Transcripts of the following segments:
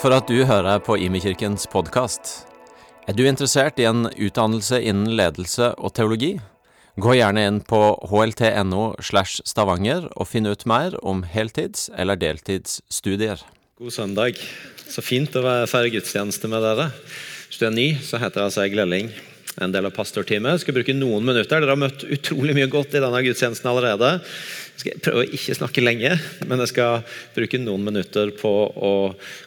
For at du hører på Imekirkens podkast. Er du interessert i en utdannelse innen ledelse og teologi? Gå gjerne inn på hlt.no slash stavanger og finn ut mer om heltids- eller deltidsstudier. God søndag. Så fint å være- feire gudstjeneste med dere. Hvis du er ny, så heter jeg altså Lelling. En del av pastorteamet. Skal bruke noen minutter. Dere har møtt utrolig mye godt i denne gudstjenesten allerede. Jeg prøve å ikke snakke lenge, men jeg skal bruke noen minutter på å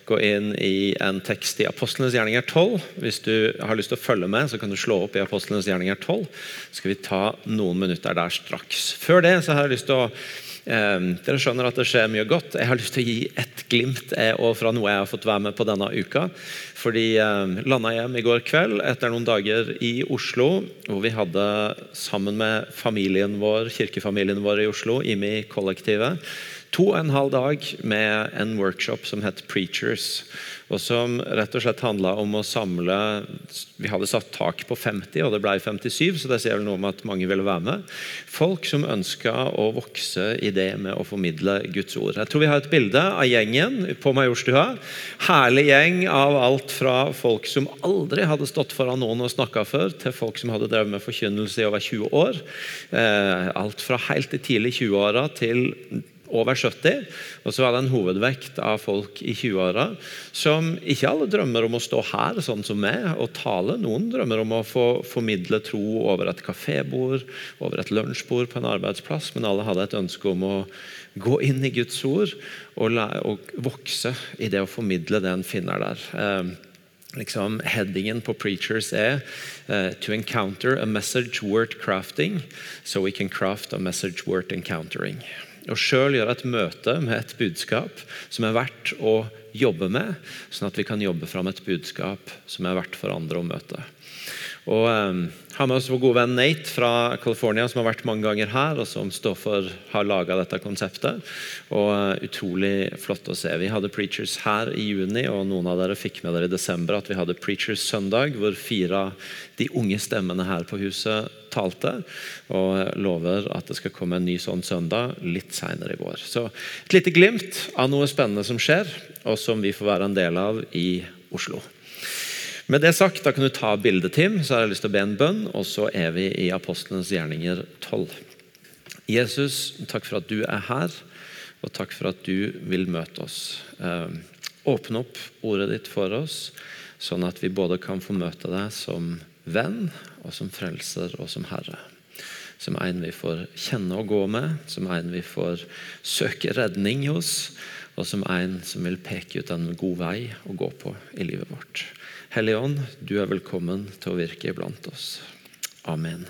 gå inn i en tekst i Apostlenes gjerninger 12. Hvis du har lyst til å følge med, så kan du slå opp i Apostlenes gjerninger 12. Så skal vi ta noen minutter der straks. Før det så har jeg lyst til å Dere skjønner at det skjer mye godt. Jeg har lyst til å gi et glimt eh, fra noe jeg har fått være med på denne uka. Fordi eh, landa hjem i går kveld etter noen dager i Oslo, hvor vi hadde sammen med familien vår, kirkefamilien vår i Oslo, IMI-kollektivet, to og en halv dag med en workshop som het Preachers. Og som rett og slett handla om å samle Vi hadde satt tak på 50, og det ble 57, så det sier vel noe om at mange ville være med. Folk som ønska å vokse i det med å formidle Guds ord. Jeg tror vi har et bilde av gjengen på Majorstua. Herlig gjeng av alt fra folk som aldri hadde stått foran noen og snakka før, til folk som hadde drevet med forkynnelse i over 20 år. Eh, alt fra helt i tidlig 20-åra til over 70. Og så var det en hovedvekt av folk i 20-åra som ikke alle drømmer om å stå her sånn som meg og tale. Noen drømmer om å få formidle tro over et kafébord, over et lunsjbord på en arbeidsplass, men alle hadde et ønske om å gå inn i Guds ord og, og vokse i det å formidle det en finner der. Eh, liksom, Headingen på Preachers er uh, To encounter a message worth crafting, so we can craft a message worth encountering. Og sjøl gjøre et møte med et budskap som er verdt å jobbe med, sånn at vi kan jobbe fram et budskap som er verdt for andre å møte. Og um, har med oss vår gode venn Nate fra California, som har vært mange ganger her, og som står for, har laga dette konseptet. Og uh, Utrolig flott å se. Vi hadde Preachers her i juni, og noen av dere fikk med dere i desember at vi hadde Preachers søndag, hvor fire av de unge stemmene her på huset talte. Og lover at det skal komme en ny sånn søndag litt seinere i vår. Så et lite glimt av noe spennende som skjer, og som vi får være en del av i Oslo. Med det sagt, da kan du ta bildet, Tim. Så har jeg lyst til å be en bønn, og så er vi i Apostlenes gjerninger 12. Jesus, takk for at du er her, og takk for at du vil møte oss. Eh, åpne opp ordet ditt for oss, sånn at vi både kan få møte deg som venn, og som frelser og som herre. Som en vi får kjenne og gå med, som en vi får søke redning hos, og som en som vil peke ut en god vei å gå på i livet vårt. Hellige Ånd, du er velkommen til å virke iblant oss. Amen.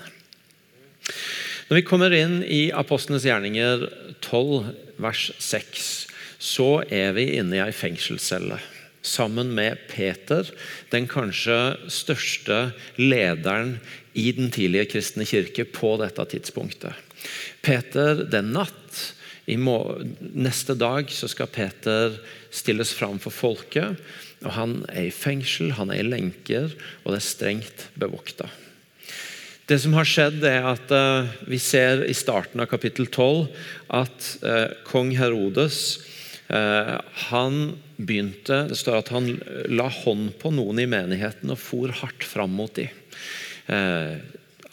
Når vi kommer inn i Apostlenes gjerninger 12, vers 6, så er vi inne i ei fengselscelle. Sammen med Peter, den kanskje største lederen i den tidlige kristne kirke på dette tidspunktet. Peter, er natt. Neste dag skal Peter stilles fram for folket. og Han er i fengsel, han er i lenker, og det er strengt bevokta. Det som har skjedd er at uh, Vi ser i starten av kapittel 12 at uh, kong Herodes uh, han begynte, Det står at han la hånd på noen i menigheten og for hardt fram mot dem.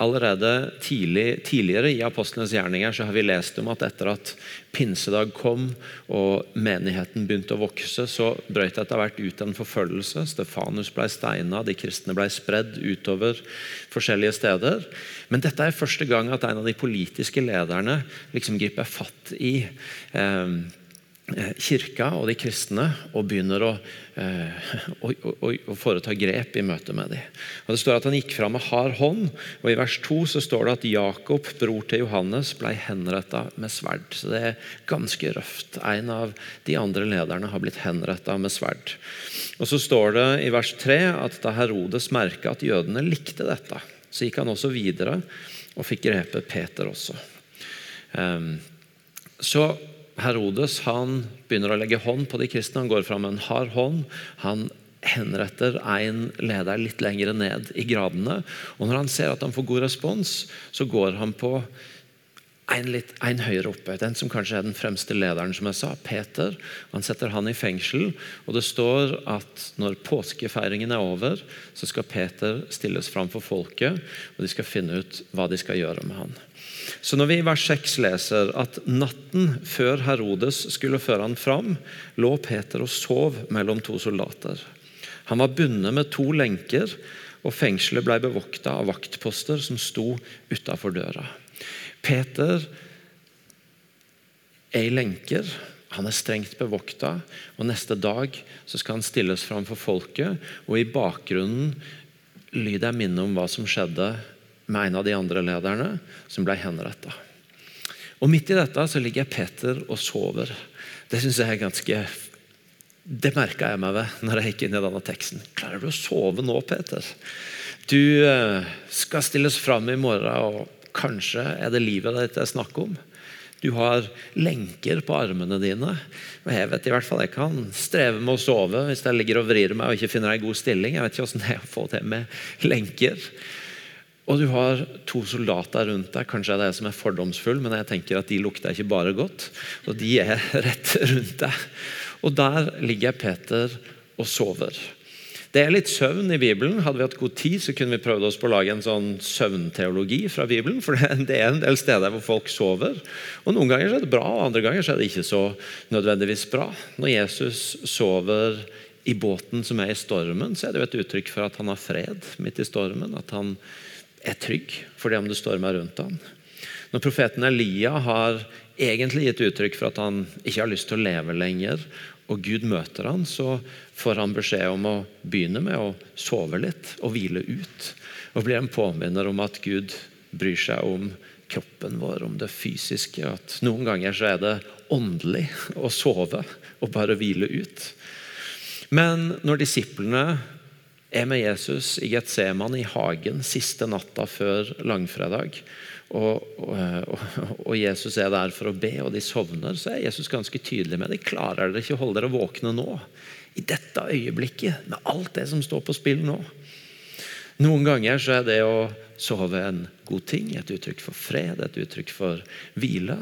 Allerede tidlig, tidligere i apostlenes gjerninger så har vi lest om at etter at pinsedag kom og menigheten begynte å vokse, så brøt det etter hvert ut en forfølgelse. Stefanus ble steina, de kristne ble spredd utover forskjellige steder. Men dette er første gang at en av de politiske lederne liksom griper fatt i eh, kirka og de kristne og begynner å, eh, å, å, å, foreta grep i møte med dem. Og Det står at han gikk fram med hard hånd, og i vers 2 så står det at Jakob, bror til Johannes, ble henretta med sverd. Så det er ganske røft. En av de andre lederne har blitt henretta med sverd. Og Så står det i vers 3 at da Herodes merka at jødene likte dette, så gikk han også videre og fikk grepet Peter også. Um, så Herodes han begynner å legge hånd på de kristne. Han går fram med en hard hånd. Han henretter en leder litt lenger ned i gradene. Og Når han ser at han får god respons, så går han på en, litt, en høyere oppe. Den som kanskje er den fremste lederen, som jeg sa, Peter. Han setter han i fengsel. og Det står at når påskefeiringen er over, så skal Peter stilles fram for folket, og de skal finne ut hva de skal gjøre med han. Så når vi i vers 6 leser at natten før Herodes skulle føre han fram, lå Peter og sov mellom to soldater. Han var bundet med to lenker, og fengselet ble bevokta av vaktposter som sto utafor døra. Peter er i lenker. Han er strengt bevokta, og neste dag skal han stilles fram for folket. Og i bakgrunnen lyder jeg minne om hva som skjedde med en av de andre lederne, som ble henretta. Og midt i dette så ligger Peter og sover. Det synes jeg er ganske det merka jeg meg ved når jeg gikk inn i denne teksten. Klarer du å sove nå, Peter? Du eh, skal stilles fram i morgen, og Kanskje er det livet ditt det er snakk om. Du har lenker på armene dine. og Jeg vet i hvert fall jeg kan streve med å sove hvis jeg ligger og vrir meg og ikke finner en god stilling. Jeg vet ikke hvordan det er å få til med lenker. Og du har to soldater rundt deg. Kanskje det er jeg som er fordomsfull, men jeg tenker at de lukter ikke bare godt. Og de er rett rundt deg. Og der ligger Peter og sover. Det er litt søvn i Bibelen. Hadde vi hatt god tid, så kunne vi prøvd oss på å lage en sånn søvnteologi fra Bibelen. For det er en del steder hvor folk sover. Og Noen ganger er det bra, og andre ganger er det ikke så nødvendigvis bra. Når Jesus sover i båten som er i stormen, så er det jo et uttrykk for at han har fred midt i stormen. At han er trygg for det om det stormer rundt ham. Når profeten Elia har egentlig gitt uttrykk for at han ikke har lyst til å leve lenger, og Gud møter han, så får han beskjed om å begynne med å sove litt og hvile ut. Og blir en påminner om at Gud bryr seg om kroppen vår, om det fysiske. At noen ganger så er det åndelig å sove og bare hvile ut. Men når disiplene er med Jesus i Getseman i hagen siste natta før langfredag, og, og, og, Jesus er der for å be, og de sovner, så er Jesus ganske tydelig med det. Klarer dere ikke å holde dere våkne nå? I dette øyeblikket, med alt det som står på spill nå? Noen ganger så er det å sove en god ting, et uttrykk for fred, et uttrykk for hvile.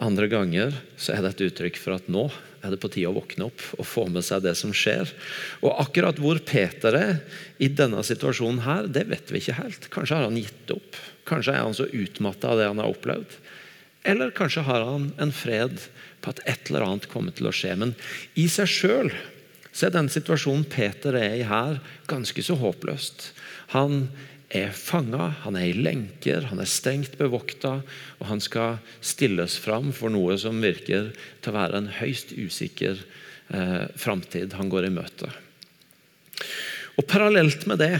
Andre ganger så er det et uttrykk for at nå er det på tide å våkne opp og få med seg det som skjer. Og Akkurat hvor Peter er i denne situasjonen, her, det vet vi ikke helt. Kanskje har han gitt opp. Kanskje er han så utmatta av det han har opplevd. Eller kanskje har han en fred på at et eller annet kommer til å skje. Men i seg sjøl er den situasjonen Peter er i her, ganske så håpløst. Han er fanga, han er i lenker, han er strengt bevokta, og han skal stilles fram for noe som virker til å være en høyst usikker eh, framtid han går i møte. Og Parallelt med det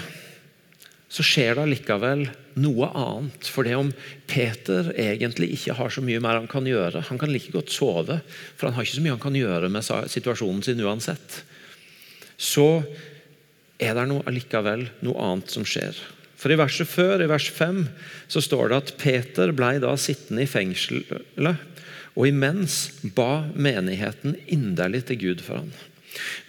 så skjer det allikevel noe annet. For det om Peter egentlig ikke har så mye mer han kan gjøre Han kan like godt sove, for han har ikke så mye han kan gjøre med situasjonen sin uansett. Så er det noe, allikevel noe annet som skjer. For I verset før, i vers 5, så står det at Peter ble da sittende i fengselet, og imens ba menigheten inderlig til Gud for ham.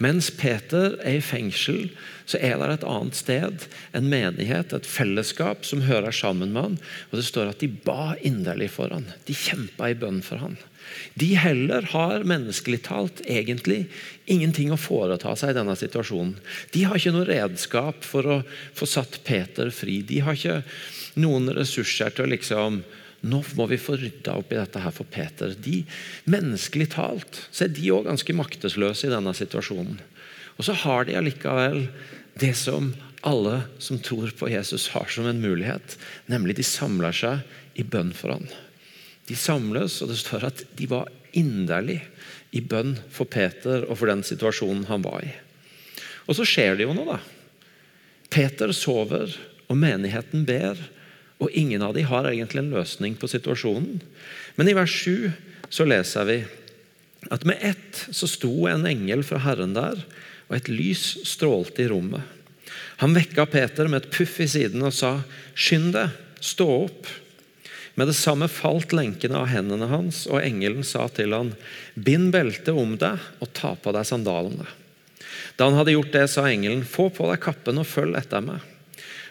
Mens Peter er i fengsel, så er det et annet sted, en menighet, et fellesskap, som hører sammen med han. Og Det står at de ba inderlig for han. De kjempa i bønn for han. De heller har menneskelig talt egentlig ingenting å foreta seg i denne situasjonen. De har ikke noe redskap for å få satt Peter fri. De har ikke noen ressurser til å liksom nå må vi få rydda opp i dette her for Peter. De, menneskelig talt så er de òg ganske maktesløse i denne situasjonen. Og så har de allikevel det som alle som tror på Jesus, har som en mulighet. Nemlig de samler seg i bønn for ham. De samles, og det står at de var inderlig i bønn for Peter og for den situasjonen han var i. Og så skjer det jo noe, da. Peter sover, og menigheten ber. Og ingen av dem har egentlig en løsning på situasjonen. Men i vers 7 så leser vi at med ett så sto en engel fra Herren der, og et lys strålte i rommet. Han vekka Peter med et puff i siden og sa, 'Skynd deg, stå opp.' Med det samme falt lenkene av hendene hans, og engelen sa til han, Bind beltet om deg og ta på deg sandalene. Da han hadde gjort det, sa engelen, Få på deg kappen og følg etter meg.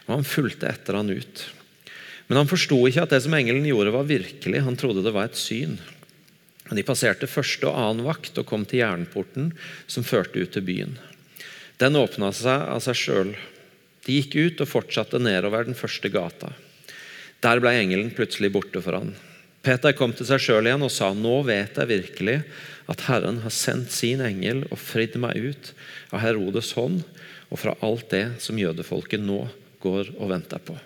Og han fulgte etter han ut. Men han forsto ikke at det som engelen gjorde, var virkelig. Han trodde det var et syn. De passerte første og annen vakt og kom til jernporten som førte ut til byen. Den åpna seg av seg sjøl. De gikk ut og fortsatte nedover den første gata. Der ble engelen plutselig borte for han. Peter kom til seg sjøl igjen og sa, 'Nå vet jeg virkelig at Herren har sendt sin engel og fridd meg ut av Herodes hånd og fra alt det som jødefolket nå går og venter på.'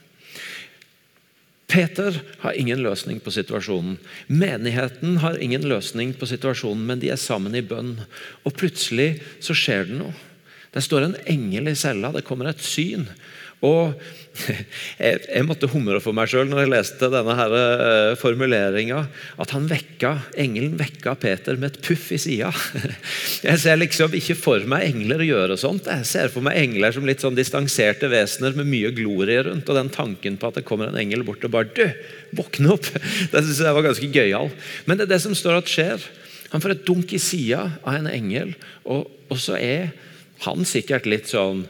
Peter har ingen løsning på situasjonen. Menigheten har ingen løsning på situasjonen, men de er sammen i bønn. Og plutselig så skjer det noe. Det står en engel i cella, det kommer et syn. Og jeg, måtte humre for meg sjøl når jeg leste denne her uh, formuleringa. At han vekka, engelen vekka Peter med et puff i sida. Jeg ser liksom ikke for meg engler å gjøre sånt. Jeg ser for meg engler som litt sånn distanserte vesener med mye glorie rundt. Og den tanken på at det kommer en engel bort og bare Du, våkne opp! Det synes jeg var ganske gøyal. Men det er det som står at skjer. Han får et dunk i sida av en engel, og, og så er han sikkert litt sånn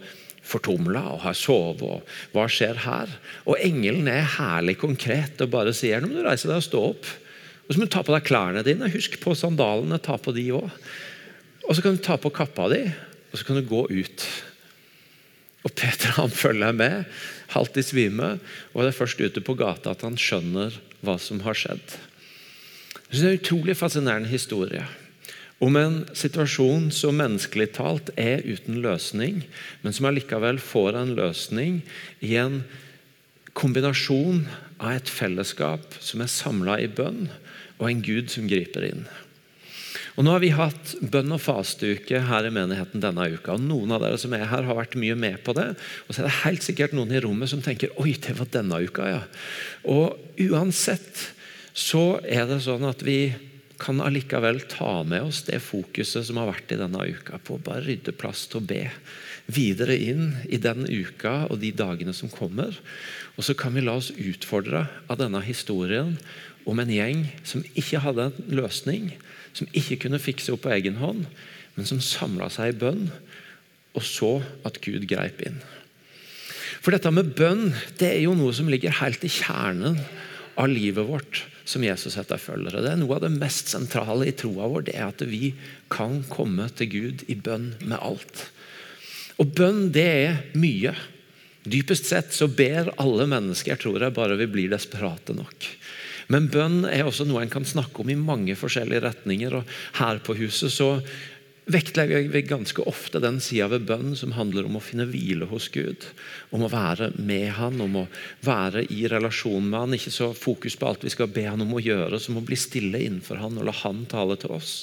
fortumla og har sovet. og Hva skjer her? Og engelen er herlig konkret og bare sier nå må du reise deg og stå opp. Og så må du ta på deg klærne dine. Husk på sandalene. ta på de også. Og så kan du ta på kappa di, og så kan du gå ut. Og Peter han følger med, halvt i svime, og det er først ute på gata at han skjønner hva som har skjedd. Det er en utrolig fascinerende historie om en situasjon som menneskelig talt er uten løsning, men som allikevel får en løsning i en kombinasjon av et fellesskap som er samla i bønn, og en Gud som griper inn. Og Nå har vi hatt bønn og fasteuke her i menigheten denne uka. og Noen av dere som er her, har vært mye med på det. Og så er det helt sikkert noen i rommet som tenker oi, det var denne uka, ja. Og uansett så er det sånn at vi kan allikevel ta med oss det fokuset som har vært i denne uka, på å bare rydde plass til å be videre inn i den uka og de dagene som kommer. Og så kan vi la oss utfordre av denne historien om en gjeng som ikke hadde en løsning, som ikke kunne fikse opp på egen hånd, men som samla seg i bønn og så at Gud greip inn. For dette med bønn det er jo noe som ligger helt i kjernen av livet vårt som Jesus etterfølgere. Det er Noe av det mest sentrale i troa vår det er at vi kan komme til Gud i bønn med alt. Og bønn, det er mye. Dypest sett så ber alle mennesker, tror jeg, bare vi blir desperate nok. Men bønn er også noe en kan snakke om i mange forskjellige retninger. og Her på huset så vektlegger vi ganske ofte den sida ved bønn som handler om å finne hvile hos Gud. Om å være med Han, om å være i relasjon med Han. Ikke så fokus på alt vi skal be Han om å gjøre, som å bli stille innenfor Han og la Han tale til oss.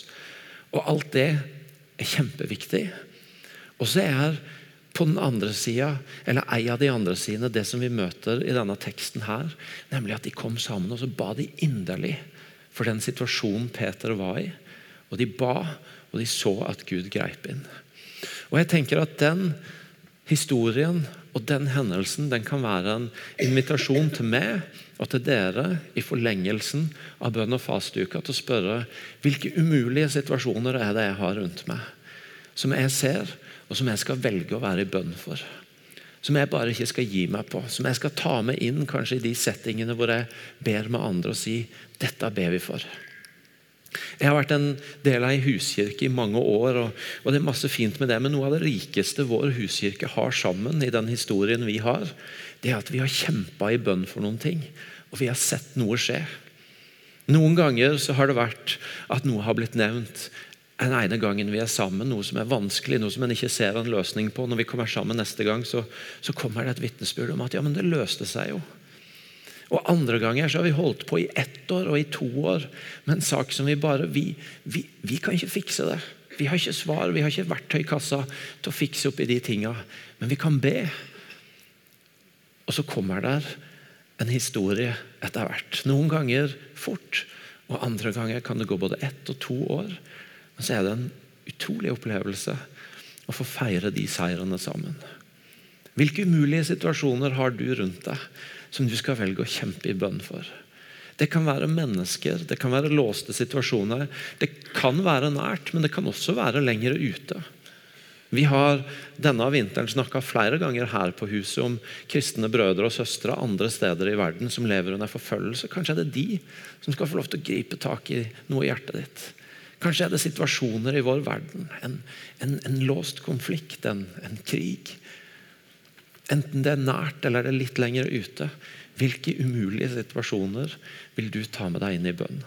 Og alt det er kjempeviktig. Og så er på den andre sida, eller ei av de andre sidene, det som vi møter i denne teksten her, nemlig at de kom sammen og så ba de inderlig for den situasjonen Peter var i. Og de ba og de så at Gud greip inn. Og jeg tenker at Den historien og den hendelsen den kan være en invitasjon til meg og til dere i forlengelsen av bønn og fastuka til å spørre hvilke umulige situasjoner er det jeg har rundt meg, som jeg ser, og som jeg skal velge å være i bønn for. Som jeg bare ikke skal gi meg på. Som jeg skal ta med inn kanskje i de settingene hvor jeg ber med andre og si dette ber vi for. Jeg har vært en del av ei huskirke i mange år, og, det er masse fint med det. Men noe av det rikeste vår huskirke har sammen, i den historien vi har, det er at vi har kjempa i bønn for noen ting, og vi har sett noe skje. Noen ganger så har det vært at noe har blitt nevnt en ene gangen vi er sammen, noe som er vanskelig, noe som en ikke ser en løsning på. Når vi kommer sammen neste gang, så, så kommer det et vitnesbyrd om at ja, men det løste seg jo. Og Andre ganger så har vi holdt på i ett år og i to år med en sak som vi bare vi, vi, vi kan ikke fikse det. Vi har ikke svar, vi har ikke verktøykassa til å fikse opp i de tinga. Men vi kan be. Og så kommer der en historie etter hvert. Noen ganger fort, og andre ganger kan det gå både ett og to år. Men så er det en utrolig opplevelse å få feire de seirene sammen. Hvilke umulige situasjoner har du rundt deg? Som du skal velge å kjempe i bønn for. Det kan være mennesker, det kan være låste situasjoner. Det kan være nært, men det kan også være lenger ute. Vi har denne vinteren snakka flere ganger her på huset om kristne brødre og søstre andre steder i verden som lever under forfølgelse. Kanskje er det de som skal få lov til å gripe tak i noe i hjertet ditt. Kanskje er det situasjoner i vår verden. En, en, en låst konflikt, en, en, krig. Enten det er nært eller det er litt lenger ute. Hvilke umulige situasjoner vil du ta med deg inn i bønn?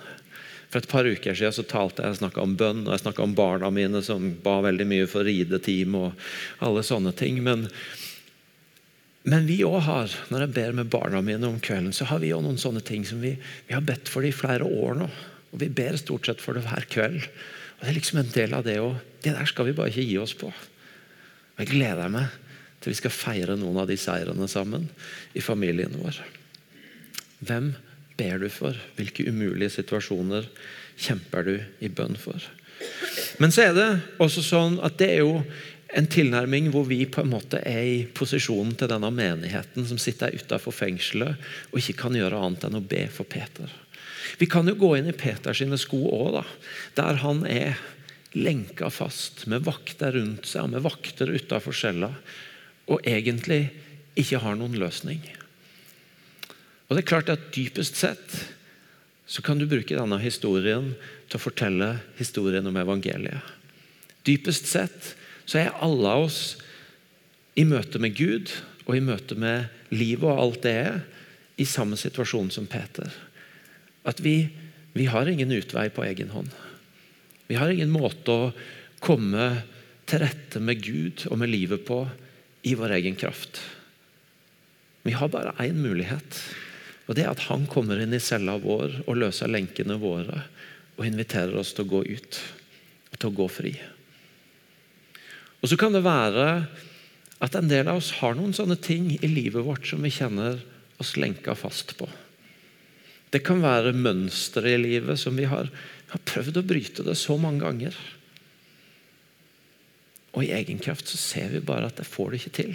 For et par uker siden så talte jeg snakka om bønn og jeg om barna mine som ba veldig mye for rideteam og alle sånne ting. Men, men vi òg har, når jeg ber med barna mine om kvelden, så har vi òg noen sånne ting som vi, vi har bedt for det i flere år nå. Og Vi ber stort sett for det hver kveld. Og Det er liksom en del av det òg. Det der skal vi bare ikke gi oss på. Og Jeg gleder meg til vi skal feire noen av de seirene sammen i familien vår. Hvem ber du for? Hvilke umulige situasjoner kjemper du i bønn for? Men så er det også sånn at det er jo en tilnærming hvor vi på en måte er i posisjonen til denne menigheten som sitter utenfor fengselet og ikke kan gjøre annet enn å be for Peter. Vi kan jo gå inn i Peters sko òg, der han er lenka fast med vakter rundt seg med vakter utenfor cella, og egentlig ikke har noen løsning. Og det er klart at Dypest sett så kan du bruke denne historien til å fortelle historien om evangeliet. Dypest sett så er alle av oss i møte med Gud og i møte med livet og alt det er, i samme situasjon som Peter. At vi, vi har ingen utvei på egen hånd. Vi har ingen måte å komme til rette med Gud og med livet på i vår egen kraft. Vi har bare én mulighet. Og det er at han kommer inn i cella vår og løser lenkene våre og inviterer oss til å gå ut og til å gå fri. Og Så kan det være at en del av oss har noen sånne ting i livet vårt som vi kjenner oss lenka fast på. Det kan være mønstre i livet som vi har, har prøvd å bryte det så mange ganger. Og i egen kraft så ser vi bare at det får det ikke til.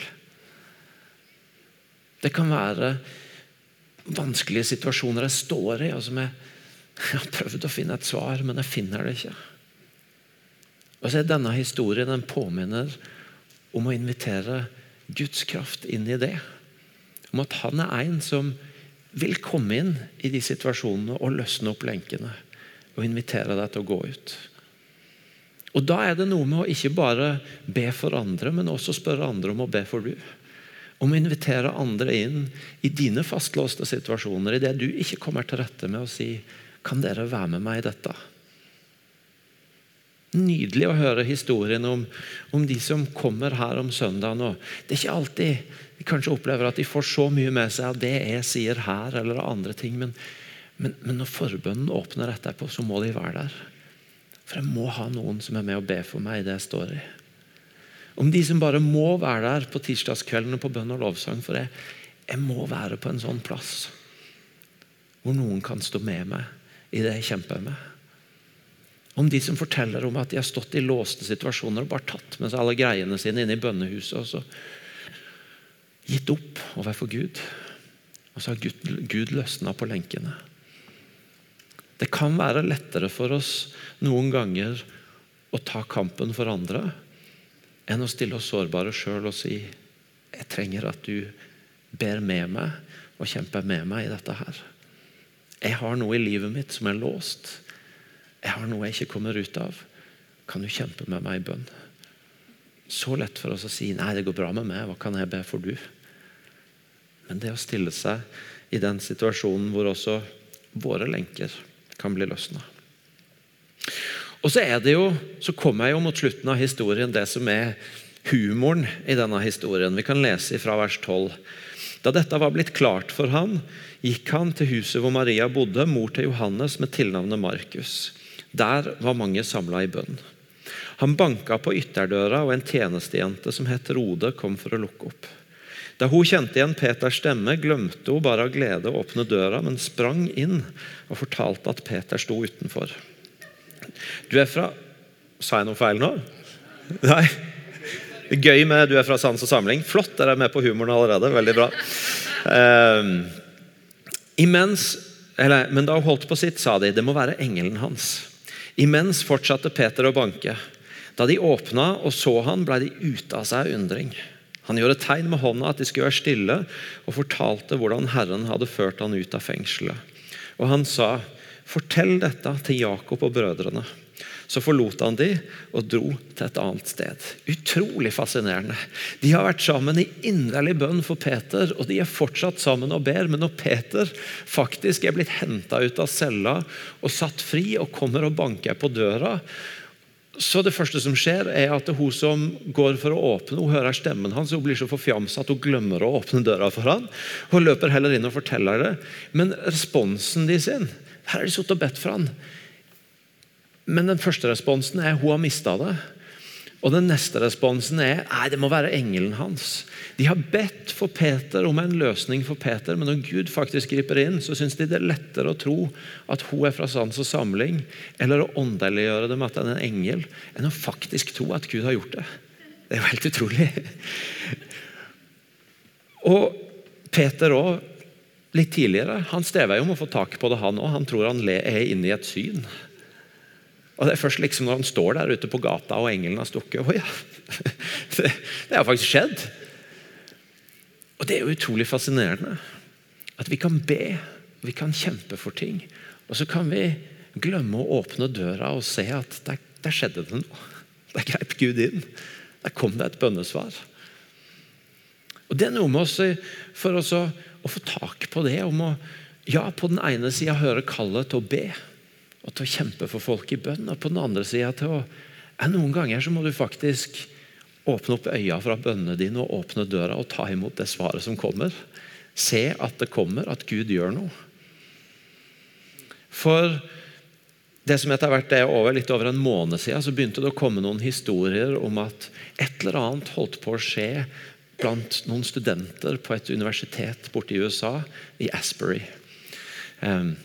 Det kan være vanskelige situasjoner jeg står i, og som jeg, jeg har prøvd å finne et svar, men jeg finner det ikke. Og så er Denne historien en påminner om å invitere Guds kraft inn i det. Om at han er en som vil komme inn i de situasjonene og løsne opp lenkene. Og invitere deg til å gå ut. Og Da er det noe med å ikke bare be for andre, men også spørre andre om å be for du om å invitere andre inn i dine fastlåste situasjoner, i det du ikke kommer til rette med å si Kan dere være med meg i dette? Nydelig å høre historien om, om de som kommer her om søndagen. Det er ikke alltid de kanskje opplever at de får så mye med seg av det jeg sier her, eller andre ting, men, men, men når forbønnen åpner etterpå, så må de være der. For jeg må ha noen som er med og ber for meg i det jeg står i. Om de som bare må være der på tirsdagskveldene på bønn og lovsang. For jeg, jeg må være på en sånn plass hvor noen kan stå med meg i det jeg kjemper med. Om de som forteller om at de har stått i låste situasjoner og bare tatt med seg alle greiene sine inn i bønnehuset og så gitt opp overfor Gud. Og så har Gud, Gud løsna på lenkene. Det kan være lettere for oss noen ganger å ta kampen for andre enn å stille oss sårbare sjøl og si jeg trenger at du ber med meg og kjemper med meg i dette her. Jeg har noe i livet mitt som er låst. Jeg har noe jeg ikke kommer ut av. Kan du kjempe med meg i bønn? Så lett for oss å si nei, det går bra med meg, hva kan jeg be for du? Men det å stille seg i den situasjonen hvor også våre lenker kan bli løsna. Og så er det jo, så kommer jeg jo mot slutten av historien det som er humoren i denne historien. Vi kan lese fra vers 12. Da dette var blitt klart for han, gikk han til huset hvor Maria bodde, mor til Johannes med tilnavnet Markus. Der var mange samla i bønn. Han banka på ytterdøra, og en tjenestejente som het Rode, kom for å lukke opp. Da hun kjente igjen Peters stemme, glemte hun bare av glede å åpne døra, men sprang inn og fortalte at Peter sto utenfor. Du er fra Sa jeg noe feil nå? Nei. Gøy med 'du er fra sans og samling'. Flott, dere er med på humoren allerede. Veldig bra. Um, imens, eller, men da hun holdt på sitt, sa de det må være engelen hans. Imens fortsatte Peter å banke. Da de åpna og så han, ble de ute av seg undring. Han gjorde tegn med hånda at de skulle være stille, og fortalte hvordan Herren hadde ført han ut av fengselet. Og han sa, 'Fortell dette til Jakob og brødrene.' Så forlot han de og dro til et annet sted. Utrolig fascinerende. De har vært sammen i inderlig bønn for Peter, og de er fortsatt sammen og ber. Men når Peter faktisk er blitt henta ut av cella og satt fri og kommer og banker på døra, så det første som skjer er at hun som går for å åpne, hun hører stemmen hans hun blir så forfjamsa at hun glemmer å åpne døra for han. Hun løper heller inn og forteller det. Men responsen de sin Her har de sittet og bedt for han. Men den første responsen er hun har mista det. Og den neste responsen er nei, det må være engelen hans. De har bedt for Peter om en løsning for Peter, men når Gud faktisk griper inn, så syns de det er lettere å tro at hun er fra sans og samling, eller å åndeliggjøre det med at det er en engel, enn å faktisk tro at Gud har gjort det. Det er jo helt utrolig. Og Peter òg, litt tidligere, han strever jo med å få tak på det, han òg. Han tror han er inne i et syn. Og Det er først liksom når han står der ute på gata og engelen har stukket Å ja, det, det har faktisk skjedd. Og Det er jo utrolig fascinerende at vi kan be, vi kan kjempe for ting. Og så kan vi glemme å åpne døra og se at der, der skjedde det noe. Der greip Gud inn. Der kom det et bønnesvar. Og Det er noe med oss for oss å, å få tak på det. om å ja, på den ene sida høre kallet til å be og til å kjempe for folk i bønn. Og på den andre sida til å Noen ganger så må du faktisk åpne opp øya fra bønnene dine og åpne døra og ta imot det svaret som kommer. Se at det kommer, at Gud gjør noe. For det som etter hvert er over litt over en måned siden, så begynte det å komme noen historier om at et eller annet holdt på å skje blant noen studenter på et universitet borte i USA, i Asbury. Um,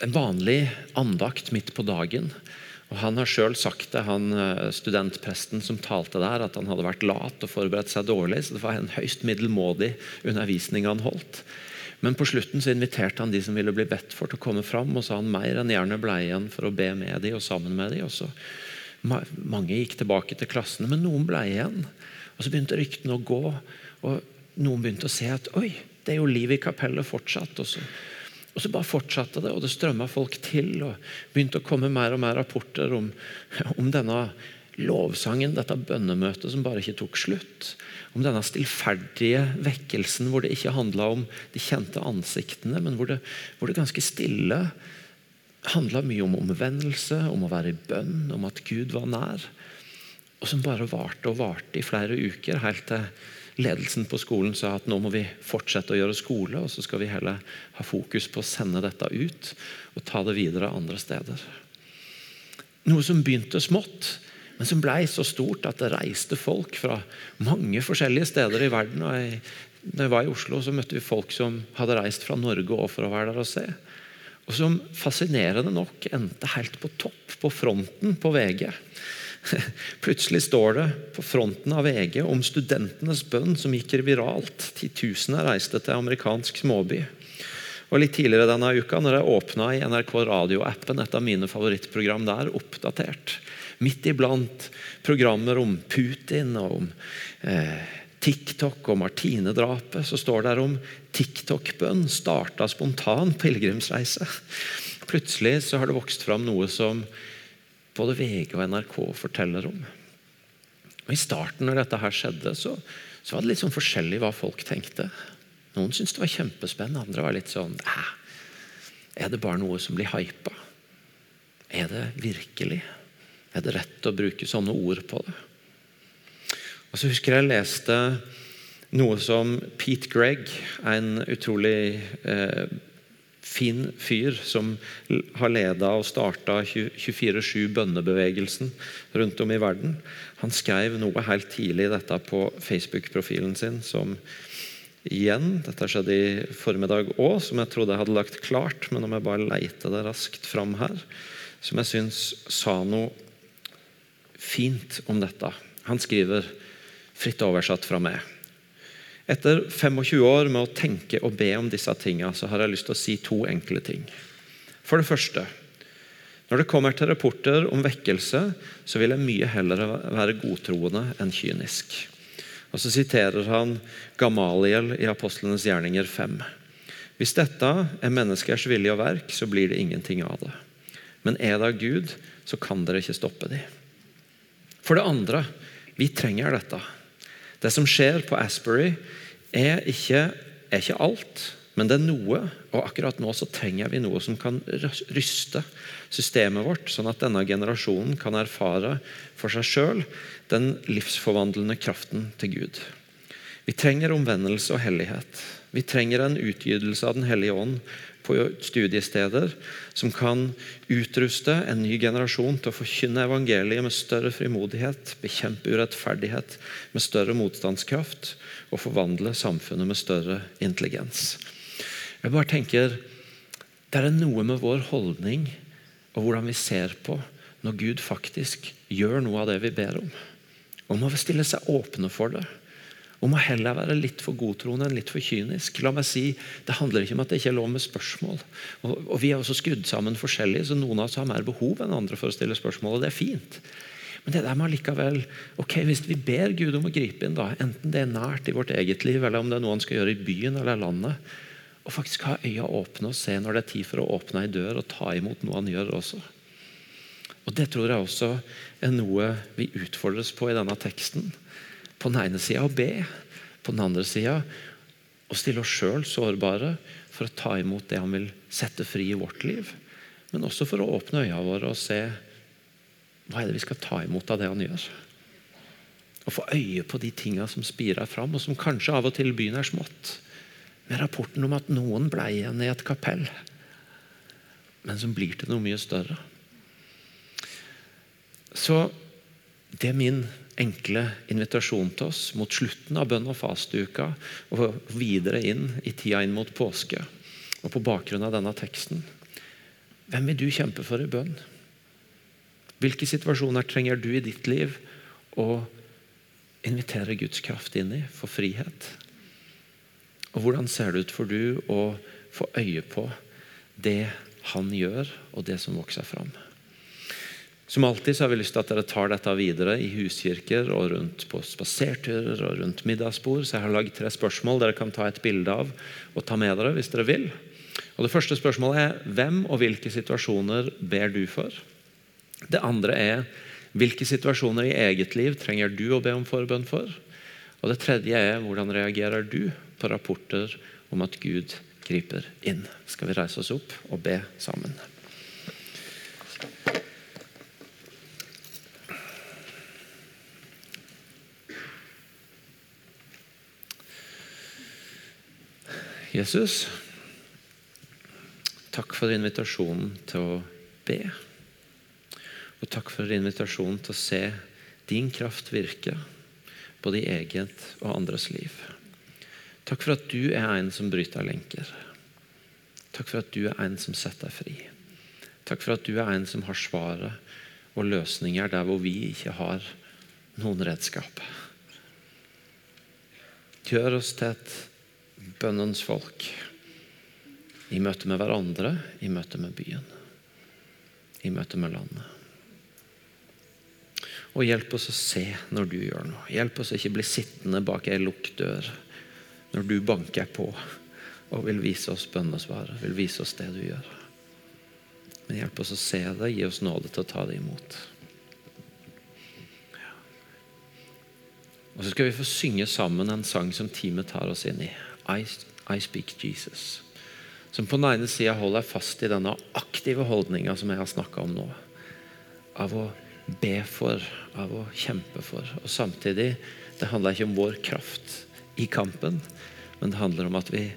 en vanlig andakt midt på dagen. Og Han har sjøl sagt det, han eh, studentpresten som talte der, at han hadde vært lat og forberedt seg dårlig. Så det var en høyst middelmådig undervisning han holdt. Men på slutten så inviterte han de som ville bli bedt for, til å komme fram. Og sa han mer enn gjerne ble igjen for å be med de og sammen med de. Og så Mange gikk tilbake til klassene, men noen ble igjen. Og Så begynte ryktene å gå, og noen begynte å se at oi, det er jo liv i kapellet fortsatt. Og så og så bare fortsatte det, og det strømma folk til. og begynte å komme mer og mer rapporter om, om denne lovsangen, dette bønnemøtet som bare ikke tok slutt. Om denne stillferdige vekkelsen hvor det ikke handla om de kjente ansiktene, men hvor det, hvor det ganske stille handla mye om omvendelse, om å være i bønn, om at Gud var nær. Og som bare varte og varte i flere uker, helt til ledelsen på skolen sa at nå må vi fortsette å gjøre skole, og så skal vi heller ha fokus på å sende dette ut og ta det videre andre steder. Noe som begynte smått, men som ble så stort at det reiste folk fra mange forskjellige steder i verden. og jeg, når jeg var i Oslo, så møtte vi folk som hadde reist fra Norge og for å være der og se. Og som fascinerende nok endte helt på topp, på fronten på VG. Plutselig står det på fronten av VG om studentenes bønn som gikk viralt. Titusener reiste til amerikansk småby. Og Litt tidligere denne uka, når jeg åpna i NRK radioappen, et av mine favorittprogram der, oppdatert. Midt iblant programmer om Putin og om eh, TikTok og Martine-drapet, så står det om TikTok-bønn starta spontan pilegrimsreise. Plutselig så har det vokst fram noe som både VG og NRK forteller om. Og I starten når dette her skjedde, så, så var det litt sånn forskjellig hva folk tenkte. Noen syntes det var kjempespennende, andre var litt sånn Er det bare noe som blir hypa? Er det virkelig? Er det rett å bruke sånne ord på det? Og så husker jeg leste noe som Pete Gregg, en utrolig eh, fin fyr som har leda og starta 24-7 bønnebevegelsen rundt om i verden. Han skrev noe helt tidlig dette på Facebook-profilen sin som igjen Dette skjedde i formiddag òg, som jeg trodde jeg hadde lagt klart, men om jeg bare leiter det raskt fram her, som jeg syns sa noe fint om dette. Han skriver, fritt oversatt fra meg etter 25 år med å tenke og be om disse tingene, så har jeg lyst til å si to enkle ting. For det første Når det kommer til rapporter om vekkelse, så vil jeg mye heller være godtroende enn kynisk. Og Så siterer han Gamaliel i Apostlenes gjerninger 5. Hvis dette er menneskers vilje og verk, så blir det ingenting av det. Men er det av Gud, så kan dere ikke stoppe dem. For det andre, vi trenger dette. Det som skjer på Asbury, er ikke, er ikke alt, men det er noe. Og akkurat nå så trenger vi noe som kan ryste systemet vårt, sånn at denne generasjonen kan erfare for seg sjøl den livsforvandlende kraften til Gud. Vi trenger omvendelse og hellighet. Vi trenger en utgytelse av Den hellige ånd på studiesteder som kan utruste en ny generasjon til å forkynne evangeliet med større frimodighet, bekjempe urettferdighet med større motstandskraft og forvandle samfunnet med større intelligens. Jeg bare tenker, Det er noe med vår holdning og hvordan vi ser på når Gud faktisk gjør noe av det vi ber om. Og må stille seg åpne for det om å heller være litt for godtroende enn litt for kynisk. La meg si, Det handler ikke om at det ikke er lov med spørsmål. Og, og Vi er også skrudd sammen forskjellig, så noen av oss har mer behov enn andre for å stille spørsmål. og det er fint. Men det der med allikevel, ok, hvis vi ber Gud om å gripe inn, da, enten det er nært i vårt eget liv, eller om det er noe han skal gjøre i byen eller landet, og faktisk ha øya åpne og se når det er tid for å åpne ei dør og ta imot noe han gjør også. Og Det tror jeg også er noe vi utfordres på i denne teksten på den ene sida å be, på den andre sida å stille oss sjøl sårbare for å ta imot det han vil sette fri i vårt liv. Men også for å åpne øya våre og se hva er det vi skal ta imot av det han gjør. Å få øye på de tinga som spirer fram, og som kanskje av og til begynner smått. Med rapporten om at noen ble igjen i et kapell, men som blir til noe mye større. Så det min enkle invitasjon til oss mot slutten av bønn- og fasteuka og videre inn i tida inn mot påske. Og på bakgrunn av denne teksten hvem vil du kjempe for i bønn? Hvilke situasjoner trenger du i ditt liv å invitere Guds kraft inn i for frihet? Og Hvordan ser det ut for du å få øye på det han gjør, og det som vokser fram? Som alltid så har vi lyst til at dere tar dette videre i huskirker og rundt på spaserturer og rundt middagsbord. Så jeg har lagd tre spørsmål dere kan ta et bilde av og ta med dere hvis dere vil. Og Det første spørsmålet er hvem og hvilke situasjoner ber du for? Det andre er hvilke situasjoner i eget liv trenger du å be om forbønn for? Og Det tredje er hvordan reagerer du på rapporter om at Gud griper inn? Skal vi reise oss opp og be sammen? Jesus, takk for invitasjonen til å be. Og takk for invitasjonen til å se din kraft virke, både i eget og andres liv. Takk for at du er en som bryter lenker. Takk for at du er en som setter deg fri. Takk for at du er en som har svaret og løsninger der hvor vi ikke har noen redskap. Gjør oss til et bønnens folk. I møte med hverandre, i møte med byen, i møte med landet. Og hjelp oss å se når du gjør noe. Hjelp oss å ikke bli sittende bak ei lukket dør når du banker på og vil vise oss bønnesvaret, vil vise oss det du gjør. Men hjelp oss å se det, gi oss nåde til å ta det imot. Og så skal vi få synge sammen en sang som teamet tar oss inn i. I, I speak Jesus. Som på den ene sida holder fast i denne aktive holdninga som jeg har snakka om nå. Av å be for, av å kjempe for. Og samtidig, det handler ikke om vår kraft i kampen, men det handler om at vi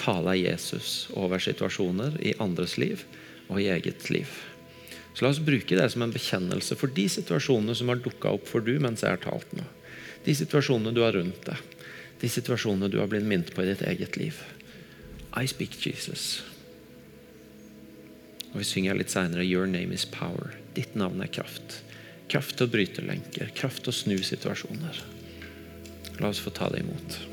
taler Jesus over situasjoner i andres liv og i eget liv. Så La oss bruke det som en bekjennelse for de situasjonene som har dukka opp for du mens jeg har talt nå. De situasjonene du har rundt deg de situasjonene du har blitt minnet på i ditt eget liv. I speak Jesus. Og Vi synger litt seinere 'Your name is power'. Ditt navn er kraft. Kraft til å bryte lenker, kraft til å snu situasjoner. La oss få ta det imot.